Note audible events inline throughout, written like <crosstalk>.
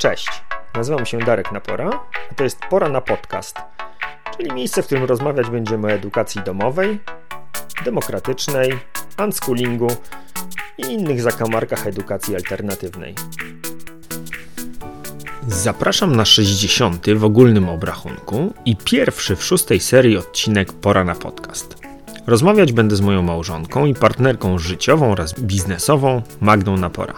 Cześć, nazywam się Darek Napora, a to jest Pora na Podcast, czyli miejsce, w którym rozmawiać będziemy o edukacji domowej, demokratycznej, unschoolingu i innych zakamarkach edukacji alternatywnej. Zapraszam na 60. w ogólnym obrachunku i pierwszy w szóstej serii odcinek Pora na Podcast. Rozmawiać będę z moją małżonką i partnerką życiową oraz biznesową Magdą Napora.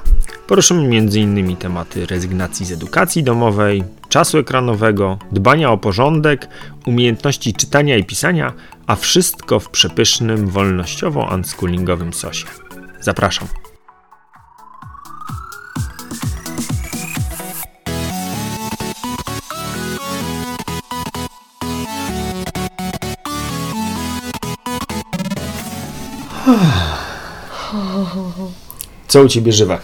Poruszymy m.in. tematy rezygnacji z edukacji domowej, czasu ekranowego, dbania o porządek, umiejętności czytania i pisania, a wszystko w przepysznym, wolnościowo-unschoolingowym sosie. Zapraszam. Co u ciebie żywe?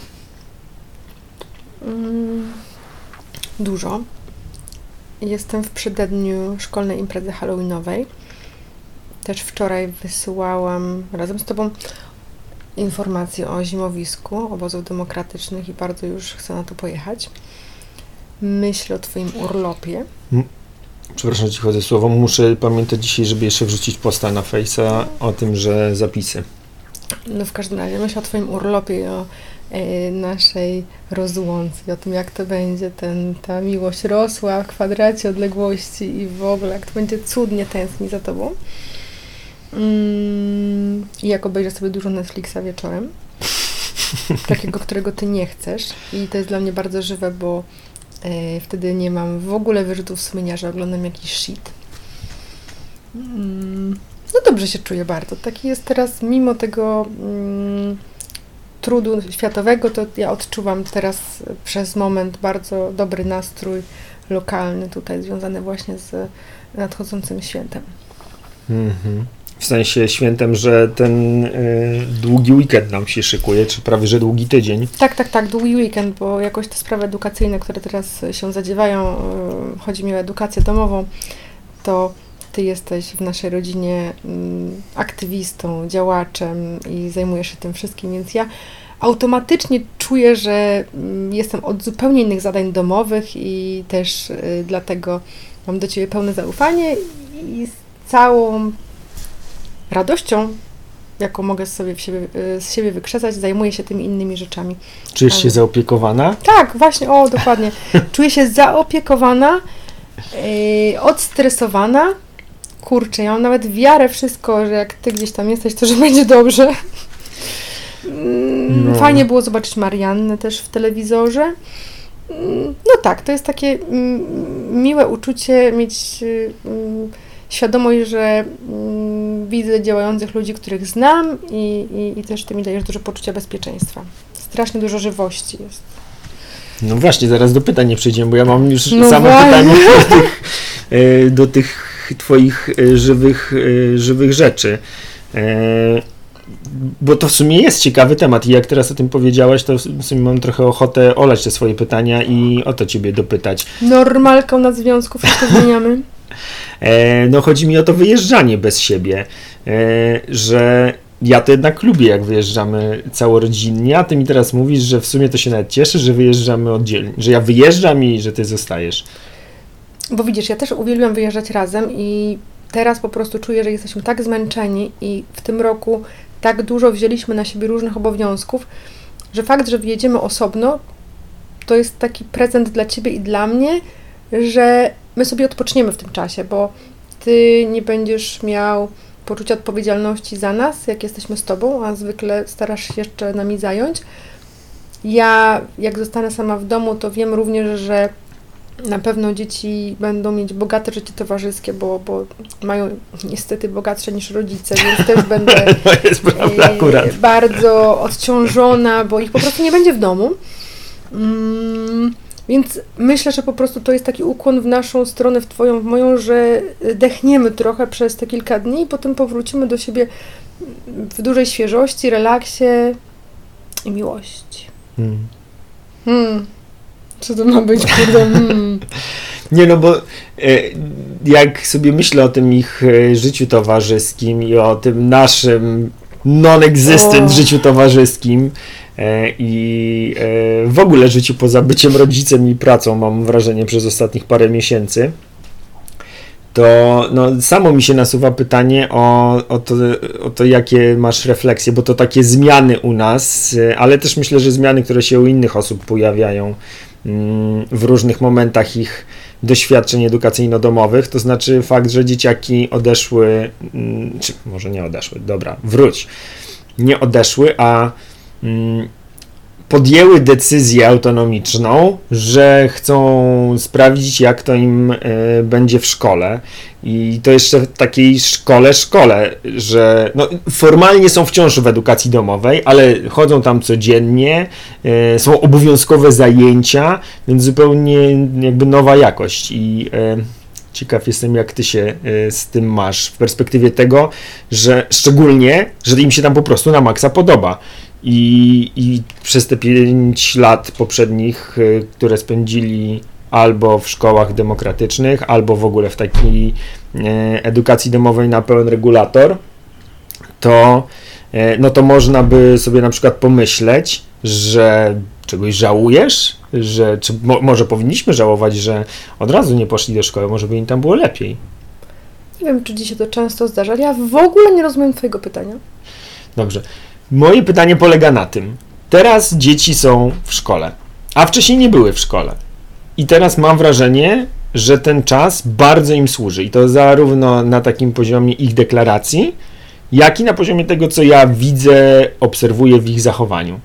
Dużo. Jestem w przededniu szkolnej imprezy halloweenowej. Też wczoraj wysyłałam razem z Tobą informacje o zimowisku obozów demokratycznych i bardzo już chcę na to pojechać. Myślę o Twoim urlopie. Przepraszam, ci chodzę słowo. Muszę pamiętać dzisiaj, żeby jeszcze wrzucić posta na Face'a o tym, że zapisy. No w każdym razie myślę o Twoim urlopie i o e, naszej rozłące, o tym jak to będzie, ten, ta miłość rosła w kwadracie odległości i w ogóle jak to będzie cudnie tęskni za Tobą. Mm, I jak obejrzę sobie dużo Netflixa wieczorem, <laughs> takiego, którego Ty nie chcesz i to jest dla mnie bardzo żywe, bo e, wtedy nie mam w ogóle wyrzutów sumienia, że oglądam jakiś shit. Mm, no dobrze się czuję bardzo. Taki jest teraz, mimo tego mm, trudu światowego, to ja odczuwam teraz przez moment bardzo dobry nastrój lokalny tutaj, związany właśnie z nadchodzącym świętem. Mhm. W sensie świętem, że ten y, długi weekend nam się szykuje, czy prawie że długi tydzień. Tak, tak, tak, długi weekend, bo jakoś te sprawy edukacyjne, które teraz się zadziewają, y, chodzi mi o edukację domową, to ty jesteś w naszej rodzinie mm, aktywistą, działaczem i zajmujesz się tym wszystkim, więc ja automatycznie czuję, że mm, jestem od zupełnie innych zadań domowych i też y, dlatego mam do Ciebie pełne zaufanie i z całą radością, jaką mogę sobie w siebie, y, z siebie wykrzesać, zajmuję się tymi innymi rzeczami. Czujesz się zaopiekowana? Tak, właśnie, o, dokładnie. <laughs> Czuję się zaopiekowana, yy, odstresowana. Kurczę, ja mam nawet wiarę wszystko, że jak ty gdzieś tam jesteś, to że <laughs> będzie dobrze. Mm, No. Fajnie było zobaczyć Mariannę też w telewizorze. Mm, No tak, to jest takie mm, miłe uczucie mieć y, świadomość, że widzę działających ludzi, których znam i, i, i też ty mi dajesz dużo poczucia bezpieczeństwa. Strasznie dużo żywości jest. No właśnie, zaraz do pytań nie przejdziemy, bo ja mam już No same właśnie. pytanie do <laughs> tych, y, do tych twoich y, żywych, y, żywych rzeczy. E, Bo to w sumie jest ciekawy temat i jak teraz o tym powiedziałaś, to w sumie mam trochę ochotę olać te swoje pytania i o to ciebie dopytać. Normalką na związku, wszystko <laughs> zmieniamy. E, no chodzi mi o to wyjeżdżanie bez siebie, e, że ja to jednak lubię, jak wyjeżdżamy całorodzinnie, a ty mi teraz mówisz, że w sumie to się nawet cieszy, że wyjeżdżamy oddzielnie, że ja wyjeżdżam i że ty zostajesz. Bo widzisz, ja też uwielbiam wyjeżdżać razem i teraz po prostu czuję, że jesteśmy tak zmęczeni i w tym roku tak dużo wzięliśmy na siebie różnych obowiązków, że fakt, że wyjedziemy osobno, to jest taki prezent dla ciebie i dla mnie, że my sobie odpoczniemy w tym czasie, bo ty nie będziesz miał poczucia odpowiedzialności za nas, jak jesteśmy z tobą, a zwykle starasz się jeszcze nami zająć. Ja, jak zostanę sama w domu, to wiem również, że na pewno dzieci będą mieć bogate życie towarzyskie, bo, bo mają niestety bogatsze niż rodzice, więc też <laughs> będę prawda e, akurat. bardzo odciążona, bo ich po prostu nie będzie w domu. Mm, więc myślę, że po prostu to jest taki ukłon w naszą stronę, w Twoją, w moją, że dechniemy trochę przez te kilka dni i potem powrócimy do siebie w dużej świeżości, relaksie i miłości. Hmm. Hmm. Co to ma być, kurde? Hmm. <laughs> Nie no, bo e, jak sobie myślę o tym ich e, życiu towarzyskim i o tym naszym non-existent O. życiu towarzyskim e, i w ogóle życiu poza byciem rodzicem i pracą, mam wrażenie, przez ostatnich parę miesięcy, to no, samo mi się nasuwa pytanie o, o, to, o to, jakie masz refleksje, bo to takie zmiany u nas, ale też myślę, że zmiany, które się u innych osób pojawiają mm, w różnych momentach ich doświadczeń edukacyjno-domowych, to znaczy fakt, że dzieciaki odeszły, mm, czy może nie odeszły, dobra, wróć, nie odeszły, a mm, podjęły decyzję autonomiczną, że chcą sprawdzić, jak to im e, będzie w szkole. I to jeszcze w takiej szkole, szkole, że no, formalnie są wciąż w edukacji domowej, ale chodzą tam codziennie, e, są obowiązkowe zajęcia, więc zupełnie jakby nowa jakość. I e, ciekaw jestem, jak ty się z tym masz w perspektywie tego, że szczególnie, że im się tam po prostu na maksa podoba. I, I przez te 5 lat poprzednich, y, które spędzili albo w szkołach demokratycznych, albo w ogóle w takiej e, edukacji domowej na pełen regulator, to, e, no to można by sobie na przykład pomyśleć, że czegoś żałujesz, że czy mo, może powinniśmy żałować, że od razu nie poszli do szkoły, może by im tam było lepiej. Nie wiem, czy Ci się to często zdarza, ale ja w ogóle nie rozumiem Twojego pytania. Dobrze. Moje pytanie polega na tym. Teraz dzieci są w szkole, a wcześniej nie były w szkole. I teraz mam wrażenie, że ten czas bardzo im służy. I to zarówno na takim poziomie ich deklaracji, jak i na poziomie tego, co ja widzę, obserwuję w ich zachowaniu.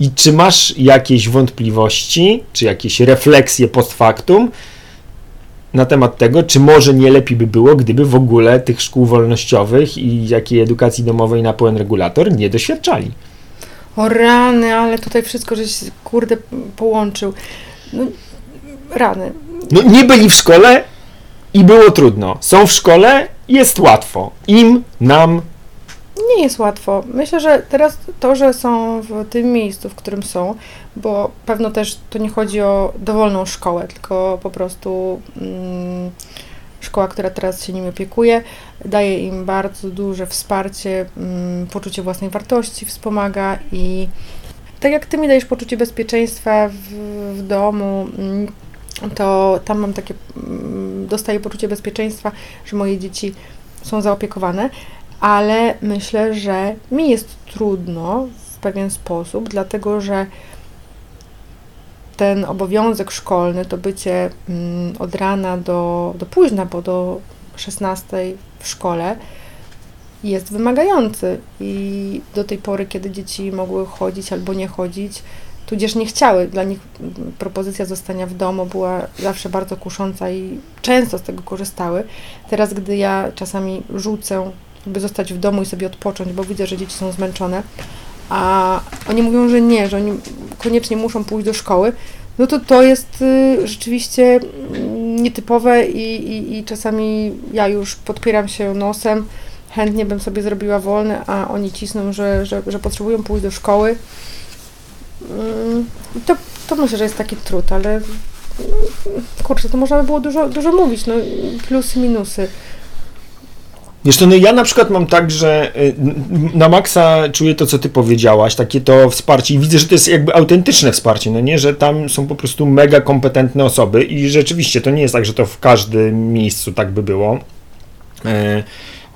I czy masz jakieś wątpliwości, czy jakieś refleksje post factum na temat tego, czy może nie lepiej by było, gdyby w ogóle tych szkół wolnościowych i jakiej edukacji domowej na pełen regulator nie doświadczali? O rany, ale tutaj wszystko żeś, kurde, połączył. No, rany. No nie byli w szkole i było trudno. Są w szkole, jest łatwo. Im, nam, Nie jest łatwo. Myślę, że teraz to, że są w tym miejscu, w którym są, bo pewno też to nie chodzi o dowolną szkołę, tylko po prostu mm, szkoła, która teraz się nimi opiekuje, daje im bardzo duże wsparcie, mm, poczucie własnej wartości wspomaga i tak jak ty mi dajesz poczucie bezpieczeństwa w, w domu, mm, to tam mam takie, mm, dostaję poczucie bezpieczeństwa, że moje dzieci są zaopiekowane, ale myślę, że mi jest trudno w pewien sposób, dlatego że ten obowiązek szkolny, to bycie mm, od rana do, do późna, bo do 16 w szkole, jest wymagający i do tej pory, kiedy dzieci mogły chodzić albo nie chodzić, tudzież nie chciały, dla nich mm, propozycja zostania w domu była zawsze bardzo kusząca i często z tego korzystały. Teraz, gdy ja czasami rzucę, by zostać w domu i sobie odpocząć, bo widzę, że dzieci są zmęczone, a oni mówią, że nie, że oni koniecznie muszą pójść do szkoły, no to to jest y, rzeczywiście mm, nietypowe i, i, i czasami ja już podpieram się nosem, chętnie bym sobie zrobiła wolne, a oni cisną, że, że, że potrzebują pójść do szkoły. Mm, To, to myślę, że jest taki trud, ale mm, kurczę, to można by było dużo, dużo mówić, no plusy, minusy. Wiesz co, no ja na przykład mam tak, że y, na maksa czuję to, co ty powiedziałaś, takie to wsparcie i widzę, że to jest jakby autentyczne wsparcie, no nie, że tam są po prostu mega kompetentne osoby i rzeczywiście to nie jest tak, że to w każdym miejscu tak by było. E,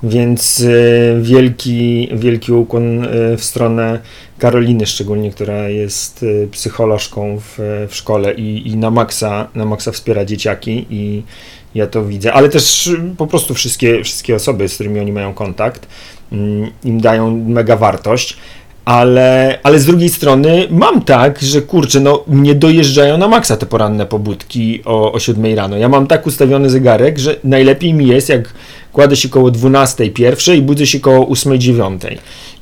Więc e, wielki, wielki ukłon e, w stronę Karoliny szczególnie, która jest psycholożką w, w szkole i, i na, maksa, na maksa wspiera dzieciaki i ja to widzę, ale też y, po prostu wszystkie, wszystkie osoby, z którymi oni mają kontakt, mm, im dają mega wartość. Ale, ale z drugiej strony mam tak, że kurczę, no mnie dojeżdżają na maksa te poranne pobudki o, o 7 rano. Ja mam tak ustawiony zegarek, że najlepiej mi jest, jak kładę się koło 12 pierwszej i budzę się koło 8 9.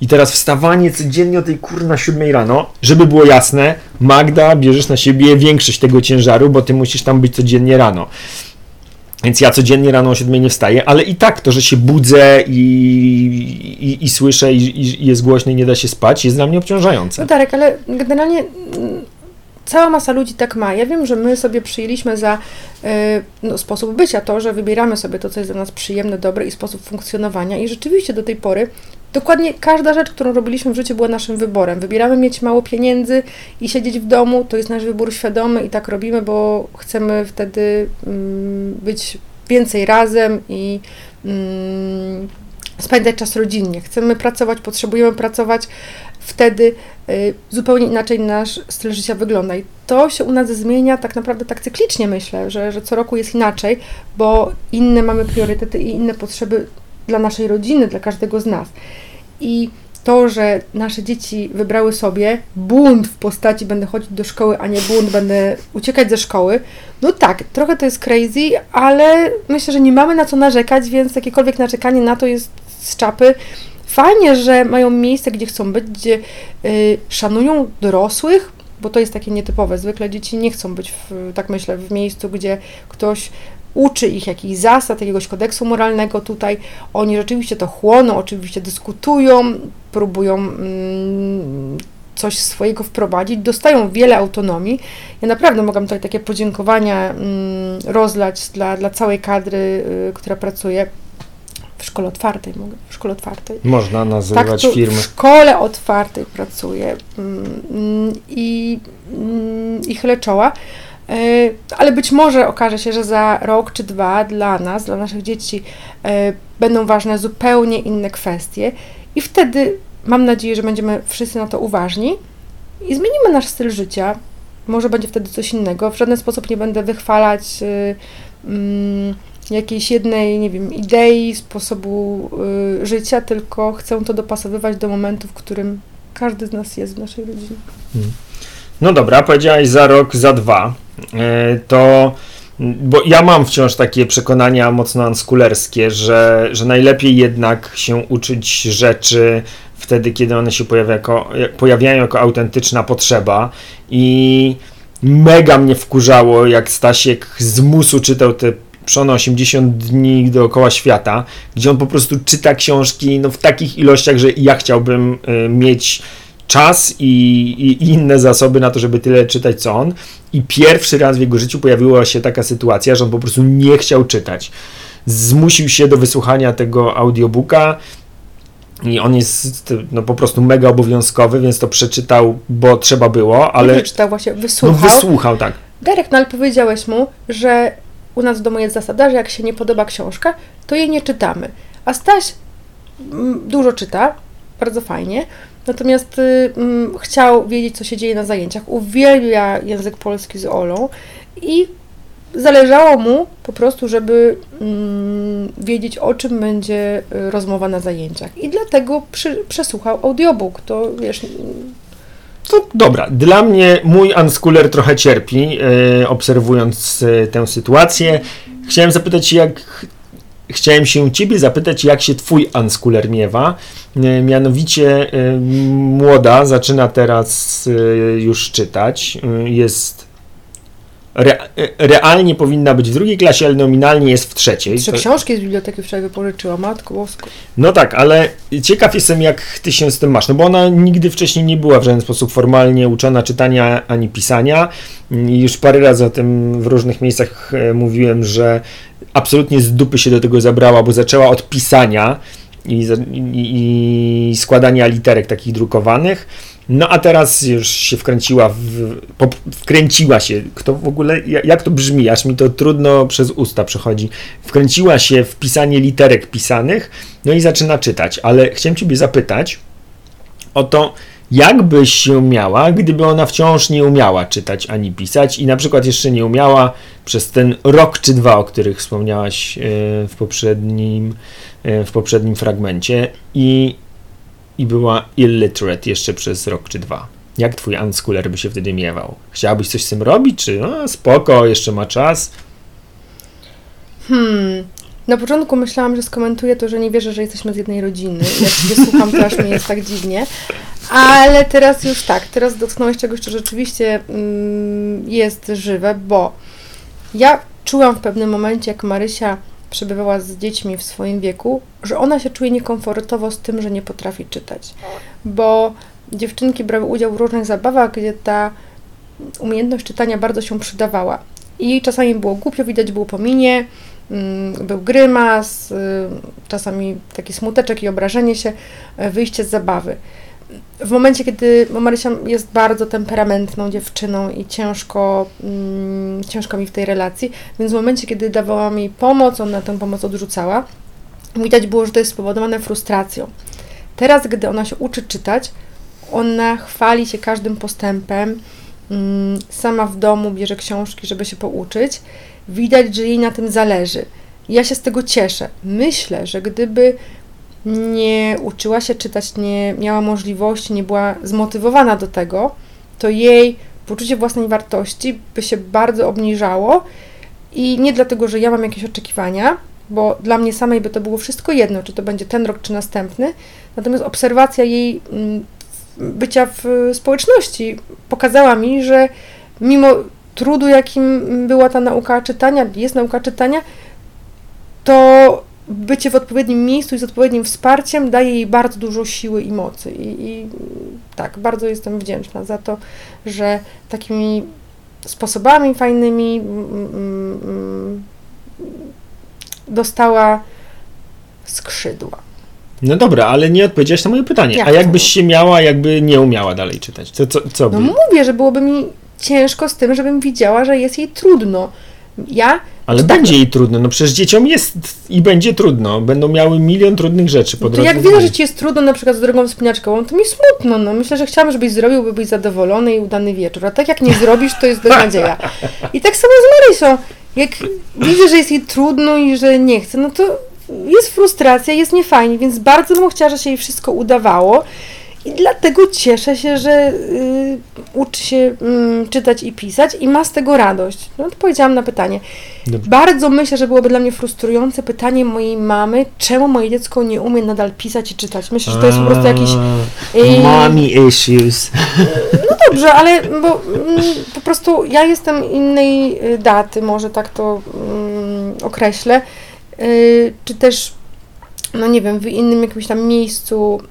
I teraz wstawanie codziennie o tej kurna 7 rano, żeby było jasne, Magda, bierzesz na siebie większość tego ciężaru, bo ty musisz tam być codziennie rano. Więc ja codziennie rano o 7 nie wstaję, ale i tak to, że się budzę i, i, i słyszę i, i jest głośno i nie da się spać, jest dla mnie No obciążające. Darek, ale generalnie mm, cała masa ludzi tak ma. Ja wiem, że my sobie przyjęliśmy za y, no, sposób bycia to, że wybieramy sobie to, co jest dla nas przyjemne, dobre i sposób funkcjonowania i rzeczywiście do tej pory dokładnie każda rzecz, którą robiliśmy w życiu była naszym wyborem. Wybieramy mieć mało pieniędzy i siedzieć w domu, to jest nasz wybór świadomy i tak robimy, bo chcemy wtedy mm, być więcej razem i mm, spędzać czas rodzinnie. Chcemy pracować, potrzebujemy pracować, wtedy y, zupełnie inaczej nasz styl życia wygląda. I to się u nas zmienia tak naprawdę tak cyklicznie, myślę, że, że co roku jest inaczej, bo inne mamy priorytety i inne potrzeby dla naszej rodziny, dla każdego z nas. I to, że nasze dzieci wybrały sobie bunt w postaci będę chodzić do szkoły, a nie bunt będę uciekać ze szkoły, no tak, trochę to jest crazy, ale myślę, że nie mamy na co narzekać, więc jakiekolwiek narzekanie na to jest z czapy. Fajnie, że mają miejsce, gdzie chcą być, gdzie y, szanują dorosłych, bo to jest takie nietypowe. Zwykle dzieci nie chcą być, w, tak myślę, w miejscu, gdzie ktoś uczy ich jakichś zasad, jakiegoś kodeksu moralnego tutaj. Oni rzeczywiście to chłoną, oczywiście dyskutują, próbują mm, coś swojego wprowadzić, dostają wiele autonomii. Ja naprawdę mogę tutaj takie podziękowania mm, rozlać dla, dla całej kadry, y, która pracuje w szkole otwartej, mogę, w szkole otwartej. Można nazywać tak, firmy. W szkole otwartej pracuję mm, i, i chylę czoła. E, ale być może okaże się, że za rok czy dwa dla nas, dla naszych dzieci e, będą ważne zupełnie inne kwestie i wtedy mam nadzieję, że będziemy wszyscy na to uważni i zmienimy nasz styl życia. Może będzie wtedy coś innego. W żaden sposób nie będę wychwalać y, mm, jakiejś jednej, nie wiem, idei, sposobu y, życia, tylko chcę to dopasowywać do momentu, w którym każdy z nas jest w naszej rodzinie. Hmm. No dobra, powiedziałaś za rok, za dwa. E, to bo ja mam wciąż takie przekonania mocno anskulerskie, że, że najlepiej jednak się uczyć rzeczy wtedy, kiedy one się pojawia jako, pojawiają jako autentyczna potrzeba. I mega mnie wkurzało, jak Stasiek z musu czytał te Przono 80 dni dookoła świata, gdzie on po prostu czyta książki no, w takich ilościach, że ja chciałbym y, mieć czas i, i, inne zasoby na to, żeby tyle czytać, co on. I pierwszy raz w jego życiu pojawiła się taka sytuacja, że on po prostu nie chciał czytać. Zmusił się do wysłuchania tego audiobooka. I on jest no, po prostu mega obowiązkowy, więc to przeczytał, bo trzeba było, ale. Nie przeczytał właśnie, wysłuchał. No, wysłuchał, tak. Derek, no ale powiedziałeś mu, że u nas w domu jest zasada, że jak się nie podoba książka, to jej nie czytamy. A Staś mm, dużo czyta, bardzo fajnie, natomiast y, mm, chciał wiedzieć, co się dzieje na zajęciach. Uwielbia język polski z Olą i zależało mu po prostu, żeby mm, wiedzieć, o czym będzie y, rozmowa na zajęciach. I dlatego przy, przesłuchał audiobook. To wiesz, to dobra, dla mnie mój unschooler trochę cierpi, yy, obserwując yy, tę sytuację. Chciałem zapytać, jak chciałem się Ciebie zapytać, jak się Twój unschooler miewa. Yy, mianowicie młoda zaczyna teraz już czytać. Jest re, realnie powinna być w drugiej klasie, ale nominalnie jest w trzeciej. Trzy książki z biblioteki wczoraj wypożyczyła, matko bosko. No tak, ale ciekaw jestem, jak ty się z tym masz, no bo ona nigdy wcześniej nie była w żaden sposób formalnie uczona czytania ani pisania. Już parę razy o tym w różnych miejscach e, mówiłem, że absolutnie z dupy się do tego zabrała, bo zaczęła od pisania i, i, i składania literek takich drukowanych. No a teraz już się wkręciła, w, po, wkręciła się, kto w ogóle, jak to brzmi, aż mi to trudno przez usta przechodzi, wkręciła się w pisanie literek pisanych, no i zaczyna czytać, ale chciałem Ciebie zapytać o to, jak byś się miała, gdyby ona wciąż nie umiała czytać ani pisać i na przykład jeszcze nie umiała przez ten rok czy dwa, o których wspomniałaś e, w poprzednim, e, w poprzednim fragmencie i i była illiterate jeszcze przez rok czy dwa. Jak twój unschooler by się wtedy miewał? Chciałabyś coś z tym robić, czy no, spoko, jeszcze ma czas? Hmm. Na początku myślałam, że skomentuję to, że nie wierzę, że jesteśmy z jednej rodziny. Jak Ciebie słucham, to aż mi jest tak dziwnie. Ale teraz już tak, teraz dotknąłeś czegoś, co rzeczywiście mm, jest żywe, bo ja czułam w pewnym momencie, jak Marysia przebywała z dziećmi w swoim wieku, że ona się czuje niekomfortowo z tym, że nie potrafi czytać. Bo dziewczynki brały udział w różnych zabawach, gdzie ta umiejętność czytania bardzo się przydawała. I czasami było głupio, widać było po minie, mm, był grymas, y, czasami taki smuteczek i obrażenie się, y, wyjście z zabawy. W momencie, kiedy Marysia jest bardzo temperamentną dziewczyną i ciężko, mm, ciężko mi w tej relacji, więc w momencie, kiedy dawałam jej pomoc, ona tę pomoc odrzucała, widać było, że to jest spowodowane frustracją. Teraz, gdy ona się uczy czytać, ona chwali się każdym postępem, mm, sama w domu bierze książki, żeby się pouczyć. Widać, że jej na tym zależy. Ja się z tego cieszę. Myślę, że gdyby nie uczyła się czytać, nie miała możliwości, nie była zmotywowana do tego, to jej poczucie własnej wartości by się bardzo obniżało. I nie dlatego, że ja mam jakieś oczekiwania, bo dla mnie samej by to było wszystko jedno, czy to będzie ten rok, czy następny. Natomiast obserwacja jej mm, bycia w społeczności pokazała mi, że mimo trudu, jakim była ta nauka czytania, jest nauka czytania, to bycie w odpowiednim miejscu i z odpowiednim wsparciem daje jej bardzo dużo siły i mocy. I, i tak, bardzo jestem wdzięczna za to, że takimi sposobami fajnymi mm, mm, dostała skrzydła. No dobra, ale nie odpowiedziałeś na moje pytanie. Jak A jakbyś się miała, jakby nie umiała dalej czytać? Co, co, co no by? mówię, że byłoby mi ciężko z tym, żebym widziała, że jest jej trudno. Ja ale będzie jej trudno, no przecież dzieciom jest i będzie trudno. Będą miały milion trudnych rzeczy po no to drodze. Jak że ci jest trudno na przykład z drogą wspinaczkową, to mi smutno. No. Myślę, że chciałam, żebyś zrobił, by być zadowolony i udany wieczór. A tak jak nie zrobisz, to jest beznadzieja. <laughs> I tak samo z Marysą. Jak widzę, że jest jej trudno i że nie chce, no to jest frustracja, jest niefajnie, więc bardzo bym chciała, że się jej wszystko udawało. I dlatego cieszę się, że y, uczy się y, czytać i pisać i ma z tego radość. No odpowiedziałam na pytanie. Dobrze. Bardzo myślę, że byłoby dla mnie frustrujące pytanie mojej mamy, czemu moje dziecko nie umie nadal pisać i czytać. Myślę, że to jest po prostu jakiś... Y, Mommy issues. No dobrze, ale bo, mm, po prostu ja jestem innej y, daty, może tak to mm, określę, y, czy też no nie wiem, w innym jakimś tam miejscu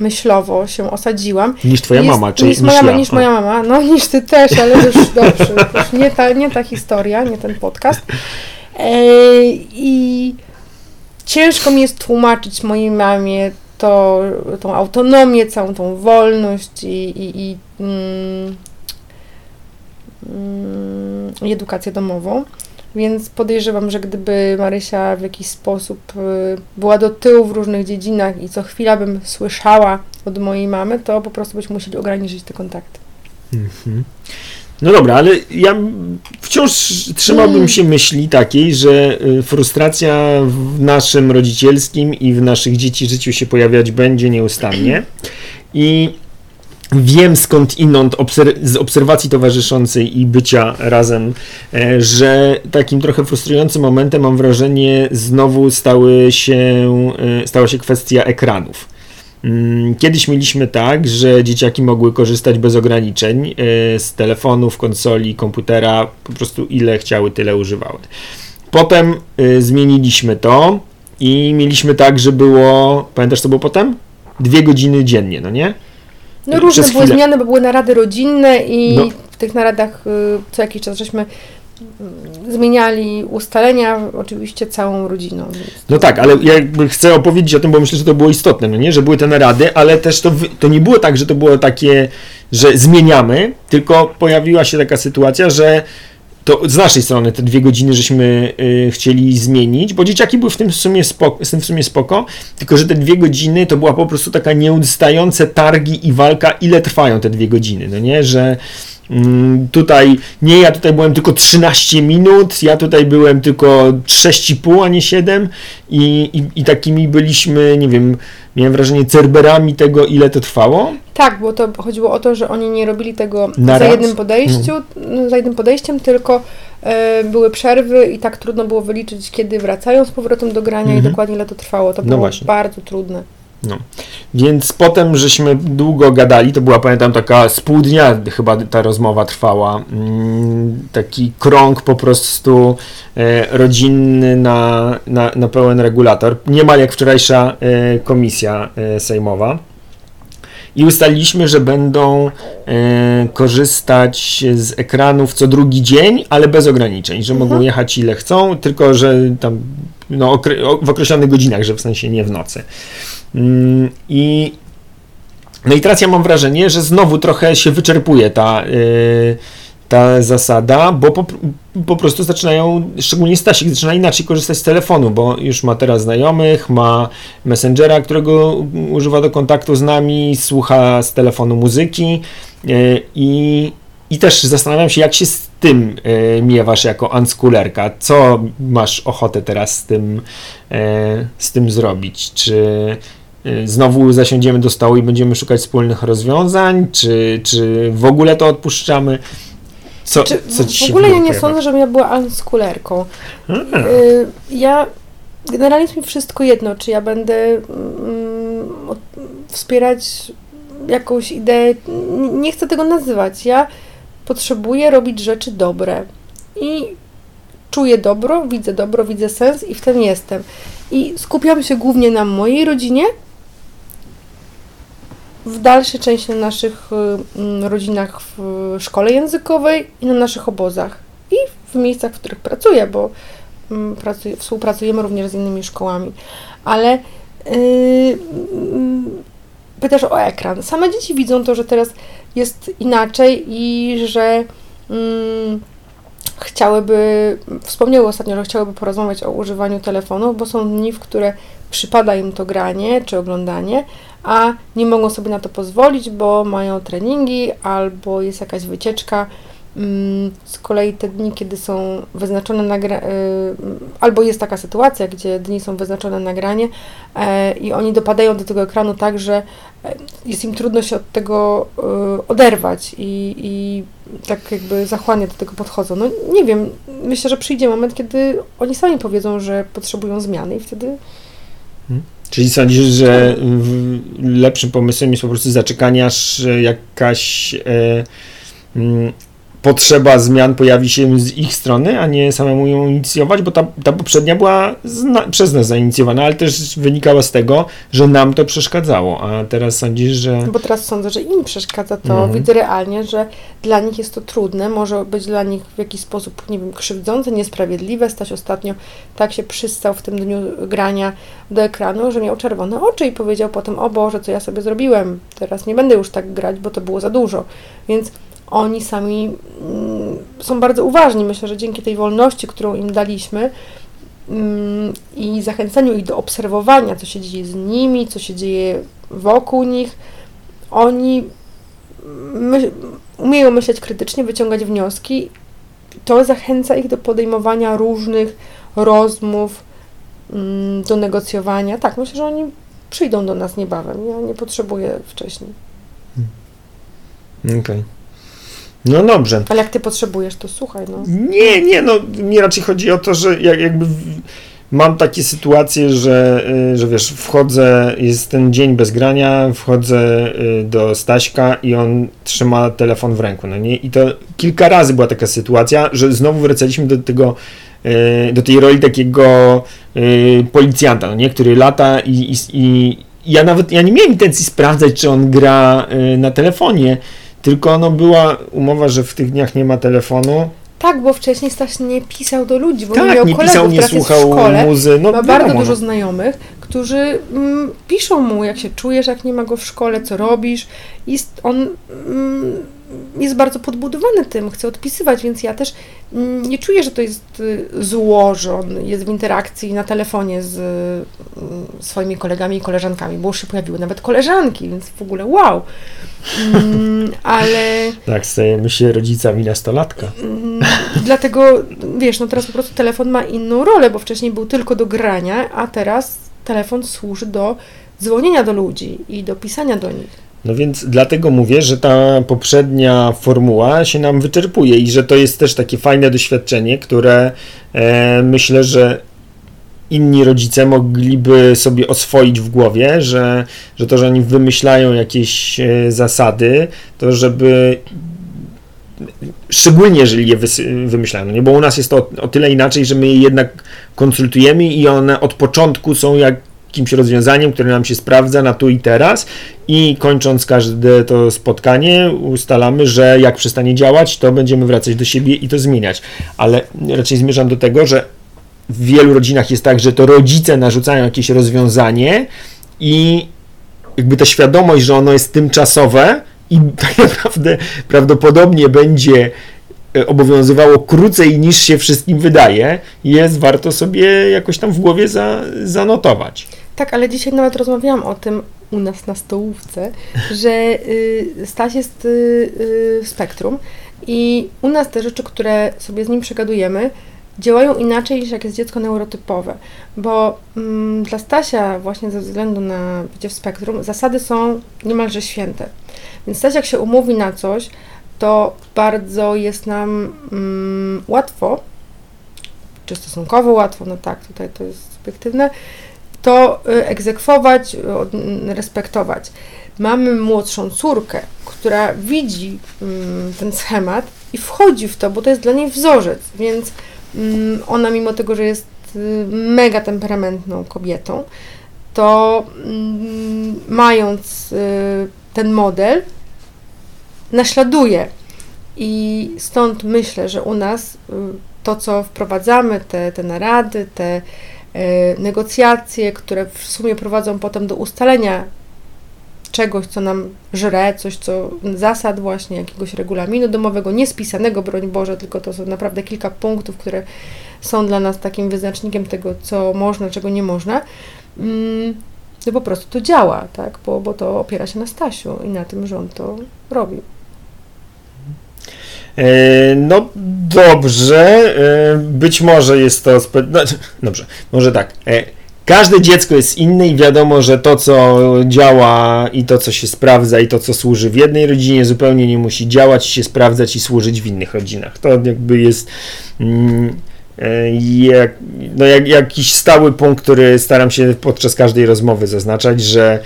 myślowo się osadziłam. Niż twoja jest, mama, czy niż moja, ja. niż moja mama, no niż ty też, ale już <laughs> dobrze, już nie, ta, nie ta historia, nie ten podcast. I ciężko mi jest tłumaczyć mojej mamie to, tą autonomię, całą tą wolność i, i, i mm, mm, edukację domową. Więc podejrzewam, że gdyby Marysia w jakiś sposób y, była do tyłu w różnych dziedzinach i co chwila bym słyszała od mojej mamy, to po prostu byśmy musieli ograniczyć te kontakty. Mhm. No dobra, ale ja wciąż trzymałbym się myśli takiej, że y, frustracja w naszym rodzicielskim i w naszych dzieci życiu się pojawiać będzie nieustannie. I Wiem skąd inąd obser z obserwacji towarzyszącej i bycia razem, e, że takim trochę frustrującym momentem mam wrażenie znowu stały się, e, stała się kwestia ekranów. Mm, kiedyś mieliśmy tak, że dzieciaki mogły korzystać bez ograniczeń e, z telefonów, konsoli, komputera, po prostu ile chciały, tyle używały. Potem zmieniliśmy to i mieliśmy tak, że było, pamiętasz co było potem? Dwie godziny dziennie, no nie? No różne były chwilę. zmiany, bo były narady rodzinne i no. w tych naradach y, co jakiś czas żeśmy y, zmieniali ustalenia, oczywiście całą rodziną. No tak, ale ja jakby chcę opowiedzieć o tym, bo myślę, że to było istotne, no nie, że były te narady, ale też to, to nie było tak, że to było takie, że zmieniamy, tylko pojawiła się taka sytuacja, że to z naszej strony te dwie godziny żeśmy y, chcieli zmienić, bo dzieciaki były w tym w sumie spoko, w tym w sumie spoko, tylko że te dwie godziny to była po prostu taka nieustające targi i walka, ile trwają te dwie godziny, no nie, że tutaj, nie, ja tutaj byłem tylko 13 minut, ja tutaj byłem tylko 6,5, a nie 7 i, i, i takimi byliśmy, nie wiem, miałem wrażenie cerberami tego, ile to trwało. Tak, bo to chodziło o to, że oni nie robili tego Na za jednym podejściu, hmm. za jednym podejściem, tylko e, były przerwy i tak trudno było wyliczyć, kiedy wracają z powrotem do grania hmm. i mhm. dokładnie ile to trwało. To no było właśnie. bardzo trudne. No. Więc potem żeśmy długo gadali, to była pamiętam taka z pół dnia chyba ta rozmowa trwała. Mm, taki krąg po prostu e, rodzinny na, na, na pełen regulator. Niemal jak wczorajsza e, komisja e, sejmowa. i ustaliliśmy, że będą korzystać z ekranów co drugi dzień, ale bez ograniczeń, że mogą jechać ile chcą, tylko że tam no, w określonych godzinach, że w sensie nie w nocy. Mm, I no i teraz ja mam wrażenie, że znowu trochę się wyczerpuje ta, yy, ta zasada, bo po, po prostu zaczynają, szczególnie Stasik, zaczyna inaczej korzystać z telefonu, bo już ma teraz znajomych, ma Messengera, którego używa do kontaktu z nami, słucha z telefonu muzyki yy, i, i też zastanawiam się, jak się z tym yy, miewasz jako unschoolerka. Co masz ochotę teraz z tym, z tym zrobić? Czy y, znowu zasiądziemy do stołu i będziemy szukać wspólnych rozwiązań, czy, czy w ogóle to odpuszczamy? Co, Czy co ci w ogóle ja nie pojawia? sądzę, żebym ja była unschoolerką. A, Y, ja generalnie jest mi wszystko jedno, czy ja będę mm, wspierać jakąś ideę, nie chcę tego nazywać. Ja potrzebuję robić rzeczy dobre i czuję dobro, widzę dobro, widzę sens i w tym jestem. I skupiam się głównie na mojej rodzinie, w dalszej części na naszych y, mm, rodzinach w szkole językowej i na naszych obozach i w miejscach, w których pracuję, bo mm, pracuję, współpracujemy również z innymi szkołami. Ale yy, pytasz o ekran. Same dzieci widzą to, że teraz jest inaczej i że mm, chciałyby, wspomniały ostatnio, że chciałyby porozmawiać o używaniu telefonu, bo są dni, w które przypada im to granie czy oglądanie, a nie mogą sobie na to pozwolić, bo mają treningi albo jest jakaś wycieczka. Mm, Z kolei te dni, kiedy są wyznaczone na gra- y, albo jest taka sytuacja, gdzie dni są wyznaczone na granie e, i oni dopadają do tego ekranu tak, że e, jest im trudno się od tego y, oderwać i, i tak jakby zachłannie do tego podchodzą. No nie wiem, myślę, że przyjdzie moment, kiedy oni sami powiedzą, że potrzebują zmiany i wtedy Czyli sądzisz, że lepszym pomysłem jest po prostu zaczekanie, aż jakaś e, mm, potrzeba zmian pojawi się z ich strony, a nie samemu ją inicjować, bo ta, ta poprzednia była zna, przez nas zainicjowana, ale też wynikała z tego, że nam to przeszkadzało, a teraz sądzisz, że... Bo teraz sądzę, że im przeszkadza to. Mhm. Widzę realnie, że dla nich jest to trudne, może być dla nich w jakiś sposób, nie wiem, krzywdzące, niesprawiedliwe. Staś ostatnio tak się przystał w tym dniu grania do ekranu, że miał czerwone oczy i powiedział potem, o Boże, co ja sobie zrobiłem, teraz nie będę już tak grać, bo to było za dużo. Więc oni sami mm, są bardzo uważni. Myślę, że dzięki tej wolności, którą im daliśmy, mm, i zachęceniu ich do obserwowania, co się dzieje z nimi, co się dzieje wokół nich, oni my, umieją myśleć krytycznie, wyciągać wnioski. To zachęca ich do podejmowania różnych rozmów, mm, do negocjowania. Tak, myślę, że oni przyjdą do nas niebawem. Ja nie potrzebuję wcześniej. Okej. No dobrze. Ale jak ty potrzebujesz, to słuchaj, no. Nie, nie, no mi raczej chodzi o to, że jak, jakby mam takie sytuacje, że, y, że wiesz, wchodzę, jest ten dzień bez grania, wchodzę y, do Staśka i on trzyma telefon w ręku, no nie? I to kilka razy była taka sytuacja, że znowu wracaliśmy do tego, y, do tej roli takiego policjanta, no nie? Który lata i, i, i ja nawet, ja nie miałem intencji sprawdzać, czy on gra na telefonie, tylko no była umowa, że w tych dniach nie ma telefonu. Tak, bo wcześniej Staś nie pisał do ludzi, bo nie Tak, miał nie kolegów, pisał, nie słuchał szkole. muzy. No ma bardzo dużo no. znajomych, którzy mm, piszą mu, jak się czujesz, jak nie ma go w szkole, co robisz. I on mm, jest bardzo podbudowany tym, chce odpisywać, więc ja też nie czuję, że to jest y, zło, że on jest w interakcji na telefonie z y, swoimi kolegami i koleżankami, bo już się pojawiły nawet koleżanki, więc w ogóle wow. Mm, ale Tak, stajemy się rodzicami nastolatka. Mm, Dlatego, wiesz, no teraz po prostu telefon ma inną rolę, bo wcześniej był tylko do grania, a teraz telefon służy do dzwonienia do ludzi i do pisania do nich. No więc dlatego mówię, że ta poprzednia formuła się nam wyczerpuje i że to jest też takie fajne doświadczenie, które e, myślę, że inni rodzice mogliby sobie oswoić w głowie, że, że to, że oni wymyślają jakieś e, zasady, to żeby szczególnie jeżeli je wymyślają, no nie? bo u nas jest to o, o tyle inaczej, że my je jednak konsultujemy i one od początku są jak jakimś rozwiązaniem, które nam się sprawdza na tu i teraz i kończąc każde to spotkanie ustalamy, że jak przestanie działać, to będziemy wracać do siebie i to zmieniać. Ale raczej zmierzam do tego, że w wielu rodzinach jest tak, że to rodzice narzucają jakieś rozwiązanie i jakby ta świadomość, że ono jest tymczasowe i <laughs> tak naprawdę prawdopodobnie będzie e, obowiązywało krócej niż się wszystkim wydaje, jest warto sobie jakoś tam w głowie za, zanotować. Tak, ale dzisiaj nawet rozmawiałam o tym u nas na stołówce, <laughs> że y, Staś jest y, y, w spektrum i u nas te rzeczy, które sobie z nim przegadujemy, działają inaczej niż jak jest dziecko neurotypowe, bo mm, dla Stasia właśnie ze względu na bycie w spektrum zasady są niemalże święte. Więc Staś jak się umówi na coś, to bardzo jest nam mm, łatwo, czy stosunkowo łatwo, no tak, tutaj to jest subiektywne, to y, egzekwować, respektować. Mamy młodszą córkę, która widzi mm, ten schemat i wchodzi w to, bo to jest dla niej wzorzec, więc mm, ona mimo tego, że jest y, mega temperamentną kobietą, to mm, mając y, ten model, naśladuje. I stąd myślę, że u nas to, co wprowadzamy, te, te narady, te negocjacje, które w sumie prowadzą potem do ustalenia czegoś, co nam żre, coś, co zasad właśnie jakiegoś regulaminu domowego, niespisanego, broń Boże, tylko to są naprawdę kilka punktów, które są dla nas takim wyznacznikiem tego, co można, czego nie można, mm, to po prostu to działa, tak, bo, bo to opiera się na Stasiu i na tym, że on to robi. E, no dobrze, e, być może jest to. No, <laughs> dobrze, może tak. E, każde dziecko jest inne i wiadomo, że to, co działa i to, co się sprawdza i to, co służy w jednej rodzinie, zupełnie nie musi działać, się sprawdzać i służyć w innych rodzinach. To jakby jest. Mm, jak, no jak, jakiś stały punkt, który staram się podczas każdej rozmowy zaznaczać, że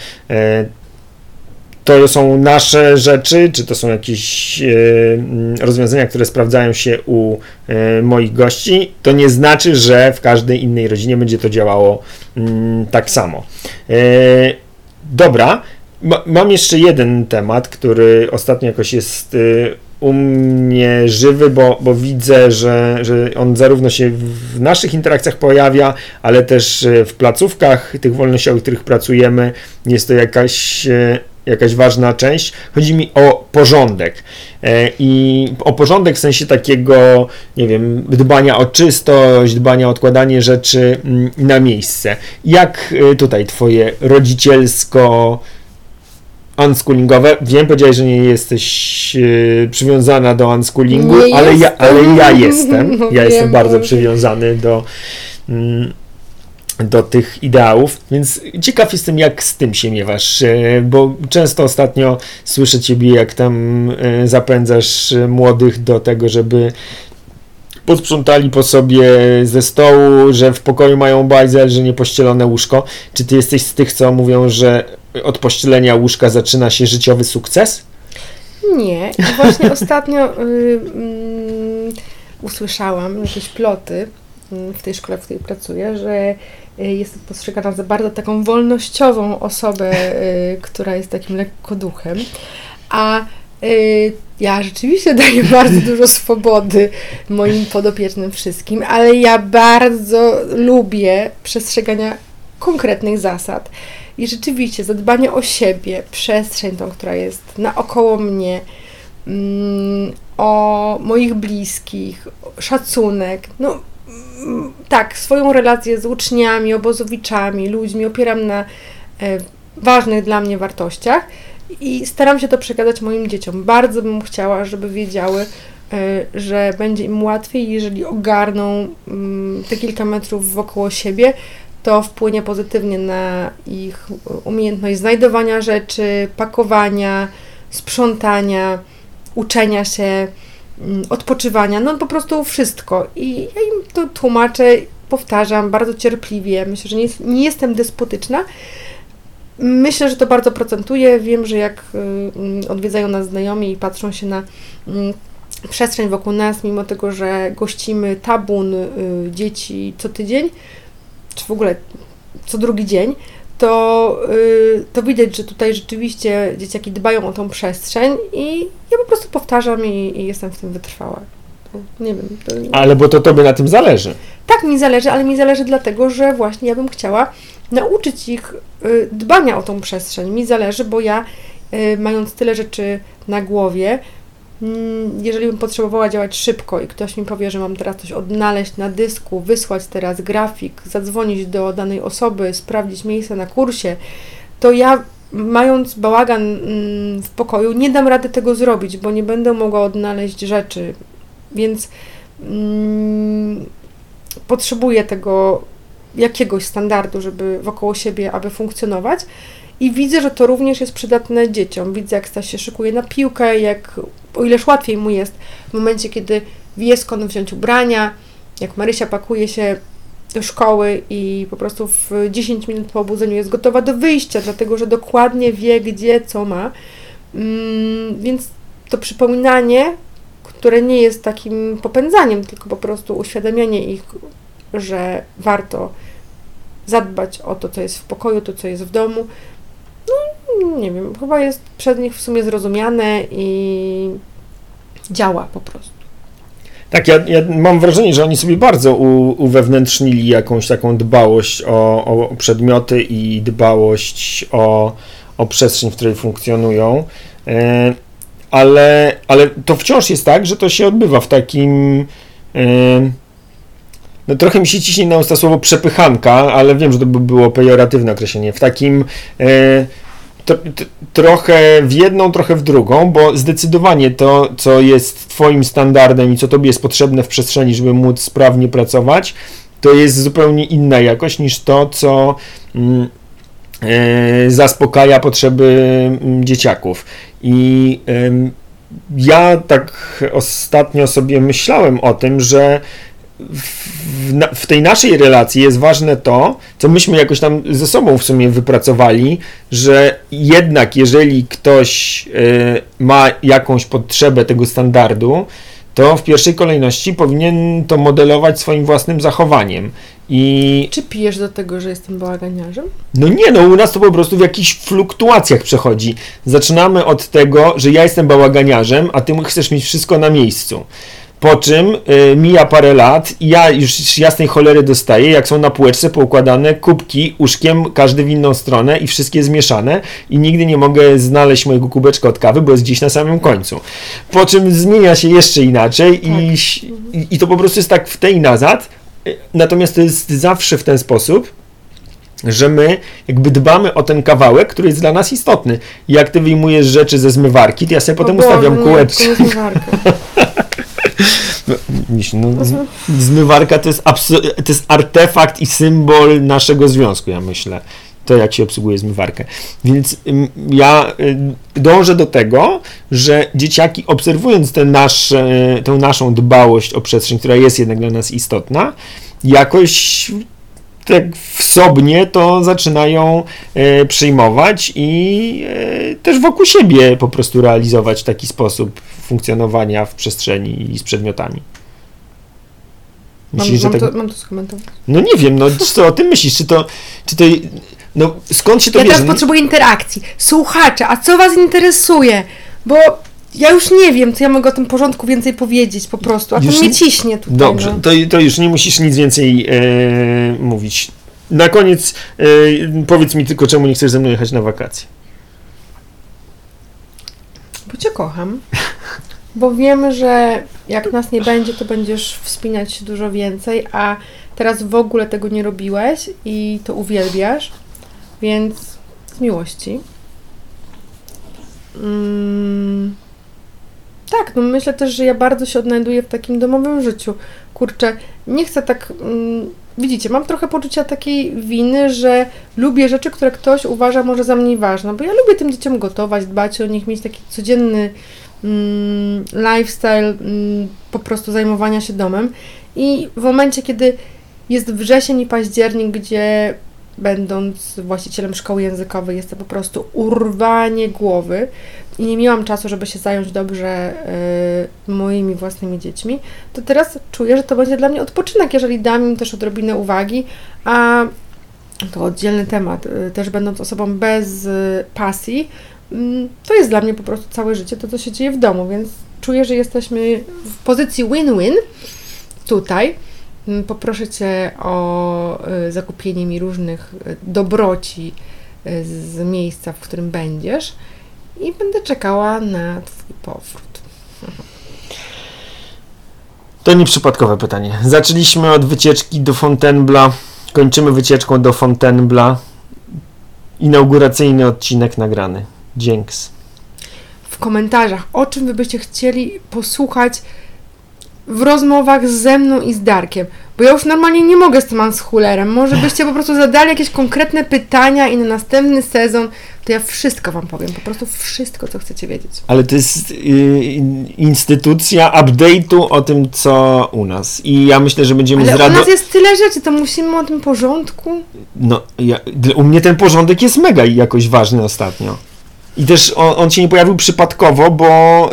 to są nasze rzeczy, czy to są jakieś e, mm, rozwiązania, które sprawdzają się u e, moich gości, to nie znaczy, że w każdej innej rodzinie będzie to działało mm, tak samo. E, dobra, mam jeszcze jeden temat, który ostatnio jakoś jest u mnie żywy, bo, bo widzę, że, że on zarówno się w naszych interakcjach pojawia, ale też w placówkach tych wolnościowych, w których pracujemy, jest to jakaś jakaś ważna część. Chodzi mi o porządek. E, I o porządek w sensie takiego, nie wiem, dbania o czystość, dbania o odkładanie rzeczy mm, na miejsce. Jak e, tutaj Twoje rodzicielsko unschoolingowe. Wiem, powiedziałeś, że nie jesteś e, przywiązana do unschoolingu, ale ja, ale ja jestem. Ja jestem bardzo przywiązany do mm, do tych ideałów, więc ciekaw jestem, jak z tym się miewasz, e, bo często ostatnio słyszę Ciebie, jak tam e, zapędzasz młodych do tego, żeby posprzątali po sobie ze stołu, że w pokoju mają bajzel, że nie pościelone łóżko. Czy Ty jesteś z tych, co mówią, że od pościelenia łóżka zaczyna się życiowy sukces? Nie. I właśnie <laughs> ostatnio y, y, usłyszałam jakieś ploty, w tej szkole, w której pracuję, że jest postrzegana za bardzo taką wolnościową osobę, y, która jest takim lekko duchem. A y, ja rzeczywiście <laughs> daję bardzo dużo swobody moim podopiecznym wszystkim, ale ja bardzo lubię przestrzegania konkretnych zasad. I rzeczywiście zadbanie o siebie, przestrzeń tą, która jest naokoło mnie, mm, o moich bliskich, szacunek. No, tak, swoją relację z uczniami, obozowiczami, ludźmi opieram na e, ważnych dla mnie wartościach i staram się to przekazać moim dzieciom. Bardzo bym chciała, żeby wiedziały, e, że będzie im łatwiej, jeżeli ogarną mm, te kilka metrów wokoło siebie, to wpłynie pozytywnie na ich umiejętność znajdowania rzeczy, pakowania, sprzątania, uczenia się odpoczywania, no po prostu wszystko. I ja im to tłumaczę, powtarzam bardzo cierpliwie. Myślę, że nie, nie jestem despotyczna. Myślę, że to bardzo procentuje. Wiem, że jak y, mm, odwiedzają nas znajomi i patrzą się na mm, przestrzeń wokół nas, mimo tego, że gościmy tabun y, dzieci co tydzień, czy w ogóle co drugi dzień, to, yy, to widać, że tutaj rzeczywiście dzieciaki dbają o tą przestrzeń i ja prostu powtarzam i, i jestem w tym wytrwała. Nie wiem. To... Ale bo to tobie na tym zależy. Tak, mi zależy, ale mi zależy dlatego, że właśnie ja bym chciała nauczyć ich y, dbania o tą przestrzeń. Mi zależy, bo ja, y, mając tyle rzeczy na głowie, mm, jeżeli bym potrzebowała działać szybko i ktoś mi powie, że mam teraz coś odnaleźć na dysku, wysłać teraz grafik, zadzwonić do danej osoby, sprawdzić miejsce na kursie, to ja mając bałagan mm, w pokoju, nie dam rady tego zrobić, bo nie będę mogła odnaleźć rzeczy. Więc mm, potrzebuję tego jakiegoś standardu, żeby wokoło siebie, aby funkcjonować. I widzę, że to również jest przydatne dzieciom. Widzę, jak Staś się szykuje na piłkę, jak o ileż łatwiej mu jest w momencie, kiedy wie skąd wziąć ubrania, jak Marysia pakuje się do szkoły i po prostu w 10 minut po obudzeniu jest gotowa do wyjścia, dlatego że dokładnie wie, gdzie, co ma. Mm, więc to przypominanie, które nie jest takim popędzaniem, tylko po prostu uświadamianie ich, że warto zadbać o to, co jest w pokoju, to, co jest w domu. No, nie wiem, chyba jest przez nich w sumie zrozumiane i działa po prostu. Tak, ja, ja mam wrażenie, że oni sobie bardzo u, uwewnętrznili jakąś taką dbałość o, o przedmioty i dbałość o, o przestrzeń, w której funkcjonują. E, ale, ale to wciąż jest tak, że to się odbywa w takim. E, no trochę mi się ciśnie na usta słowo przepychanka, ale wiem, że to by było pejoratywne określenie. W takim e, trochę w jedną, trochę w drugą, bo zdecydowanie to, co jest Twoim standardem i co Tobie jest potrzebne w przestrzeni, żeby móc sprawnie pracować, to jest zupełnie inna jakość niż to, co mm, e, zaspokaja potrzeby mm, dzieciaków. I ja tak ostatnio sobie myślałem o tym, że w, w, tej naszej relacji jest ważne to, co myśmy jakoś tam ze sobą w sumie wypracowali, że jednak jeżeli ktoś y, ma jakąś potrzebę tego standardu, to w pierwszej kolejności powinien to modelować swoim własnym zachowaniem. I... Czy pijesz do tego, że jestem bałaganiarzem? No nie, no u nas to po prostu w jakichś fluktuacjach przechodzi. Zaczynamy od tego, że ja jestem bałaganiarzem, a ty chcesz mieć wszystko na miejscu. Po czym y, mija parę lat i ja już jasnej cholery dostaję, jak są na półeczce poukładane kubki uszkiem, każdy w inną stronę i wszystkie zmieszane i nigdy nie mogę znaleźć mojego kubeczka od kawy, bo jest gdzieś na samym końcu. Po czym zmienia się jeszcze inaczej tak. i, i, i to po prostu jest tak w tej nazad, natomiast to jest zawsze w ten sposób, że my jakby dbamy o ten kawałek, który jest dla nas istotny. Jak ty wyjmujesz rzeczy ze zmywarki, to ja sobie o potem Boże, ustawiam kółeczkę. <laughs> No, no, zmywarka to jest, to jest artefakt i symbol naszego związku, ja myślę. To, jak się obsługuje zmywarkę. Więc ja y, dążę do tego, że dzieciaki, obserwując tę, nasze, tę naszą dbałość o przestrzeń, która jest jednak dla nas istotna, jakoś tak wsobnie to zaczynają e, przyjmować i e, też wokół siebie po prostu realizować taki sposób funkcjonowania w przestrzeni i z przedmiotami. Myślisz, mam, mam, tak... to, mam to skomentować? No nie wiem, no co o tym myślisz? Czy to, czy to no skąd się to ja bierze? Ja teraz potrzebuję interakcji. Słuchacze, a co was interesuje? Bo ja już nie wiem, co ja mogę o tym porządku więcej powiedzieć po prostu, a to mnie ciśnie tutaj. Dobrze, no. to, to już nie musisz nic więcej e, mówić. Na koniec e, powiedz mi tylko, czemu nie chcesz ze mną jechać na wakacje. Bo cię kocham. Bo wiem, że jak nas nie będzie, to będziesz wspinać się dużo więcej, a teraz w ogóle tego nie robiłeś i to uwielbiasz, więc z miłości. Mm. Tak, no myślę też, że ja bardzo się odnajduję w takim domowym życiu. Kurczę, nie chcę tak. Mm, widzicie, mam trochę poczucia takiej winy, że lubię rzeczy, które ktoś uważa może za mniej ważne, bo ja lubię tym dzieciom gotować, dbać o nich, mieć taki codzienny mm, lifestyle mm, po prostu zajmowania się domem. I w momencie, kiedy jest wrzesień i październik, gdzie będąc właścicielem szkoły językowej, jest to po prostu urwanie głowy i nie miałam czasu, żeby się zająć dobrze y, moimi własnymi dziećmi, to teraz czuję, że to będzie dla mnie odpoczynek, jeżeli dam im też odrobinę uwagi, a to oddzielny temat, y, też będąc osobą bez y, pasji, mm, to jest dla mnie po prostu całe życie to, co się dzieje w domu, więc czuję, że jesteśmy w pozycji win-win tutaj. Mm, Poproszę Cię o y, zakupienie mi różnych y, dobroci y, z miejsca, w którym będziesz i będę czekała na Twój powrót. To nieprzypadkowe pytanie. Zaczęliśmy od wycieczki do Fontainebleau, kończymy wycieczką do Fontainebleau. Inauguracyjny odcinek nagrany. Dzięks. w komentarzach, o czym Wy byście chcieli posłuchać w rozmowach ze mną i z Darkiem. Bo ja już normalnie nie mogę z tym Anschulerem. Może byście po prostu zadali jakieś konkretne pytania i na następny sezon to ja wszystko Wam powiem. Po prostu wszystko, co chcecie wiedzieć. Ale to jest y, instytucja update'u o tym, co u nas. I ja myślę, że będziemy Ale u nas jest tyle rzeczy, to musimy o tym porządku. No, ja, u mnie ten porządek jest mega jakoś ważny ostatnio. I też on, on się nie pojawił przypadkowo, bo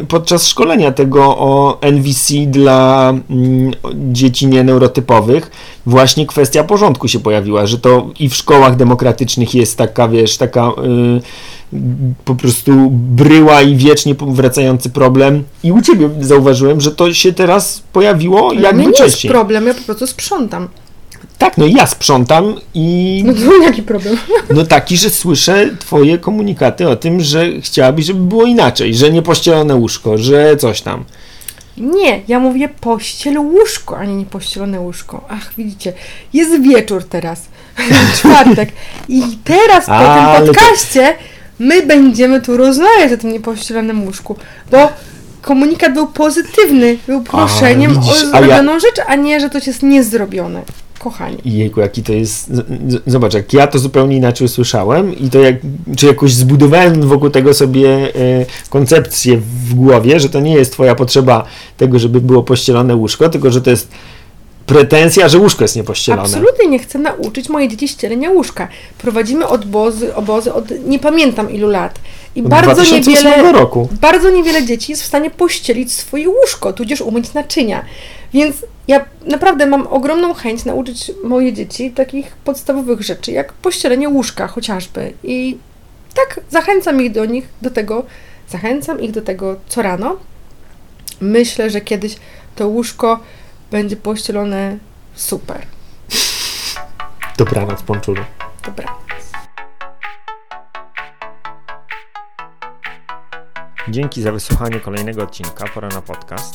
y, podczas szkolenia tego o NVC dla mm, dzieci nieneurotypowych właśnie kwestia porządku się pojawiła, że to i w szkołach demokratycznych jest taka, wiesz, taka y, po prostu bryła i wiecznie wracający problem. I u ciebie zauważyłem, że to się teraz pojawiło jakby mnie nie jest problem, ja po prostu sprzątam. Tak, no ja sprzątam i No to jaki problem? <laughs> no taki, że słyszę twoje komunikaty o tym, że chciałabyś, żeby było inaczej, że nie pościelone łóżko, że coś tam. Nie, ja mówię pościel łóżko, a nie nie pościelone łóżko. Ach, widzicie, jest wieczór teraz, <laughs> czwartek. I teraz po tym to- podcaście my będziemy tu rozmawiać o tym niepościelonym łóżku, bo komunikat był pozytywny, był proszeniem widzisz, o a ja- zrobioną rzecz, a nie, że to jest niezrobione. Kochani. Jejku, jaki to jest. Zobacz, jak ja to zupełnie inaczej usłyszałem i to jak, czy jakoś zbudowałem wokół tego sobie e, koncepcję w głowie, że to nie jest twoja potrzeba tego, żeby było pościelone łóżko, tylko że to jest pretensja, że łóżko jest niepościelone. Absolutnie nie chcę nauczyć moje dzieci ścielenia łóżka. Prowadzimy obozy, obozy od nie pamiętam ilu lat. I Od bardzo 2008 niewiele, roku. bardzo niewiele dzieci jest w stanie pościelić swoje łóżko, tudzież umyć naczynia. Więc ja naprawdę mam ogromną chęć nauczyć moje dzieci takich podstawowych rzeczy, jak pościelenie łóżka chociażby. I tak zachęcam ich do nich, do tego, zachęcam ich do tego co rano. Myślę, że kiedyś to łóżko będzie pościelone super. Dobranoc, Ponczulu. Dobra. Dzięki za wysłuchanie kolejnego odcinka Pora na podcast.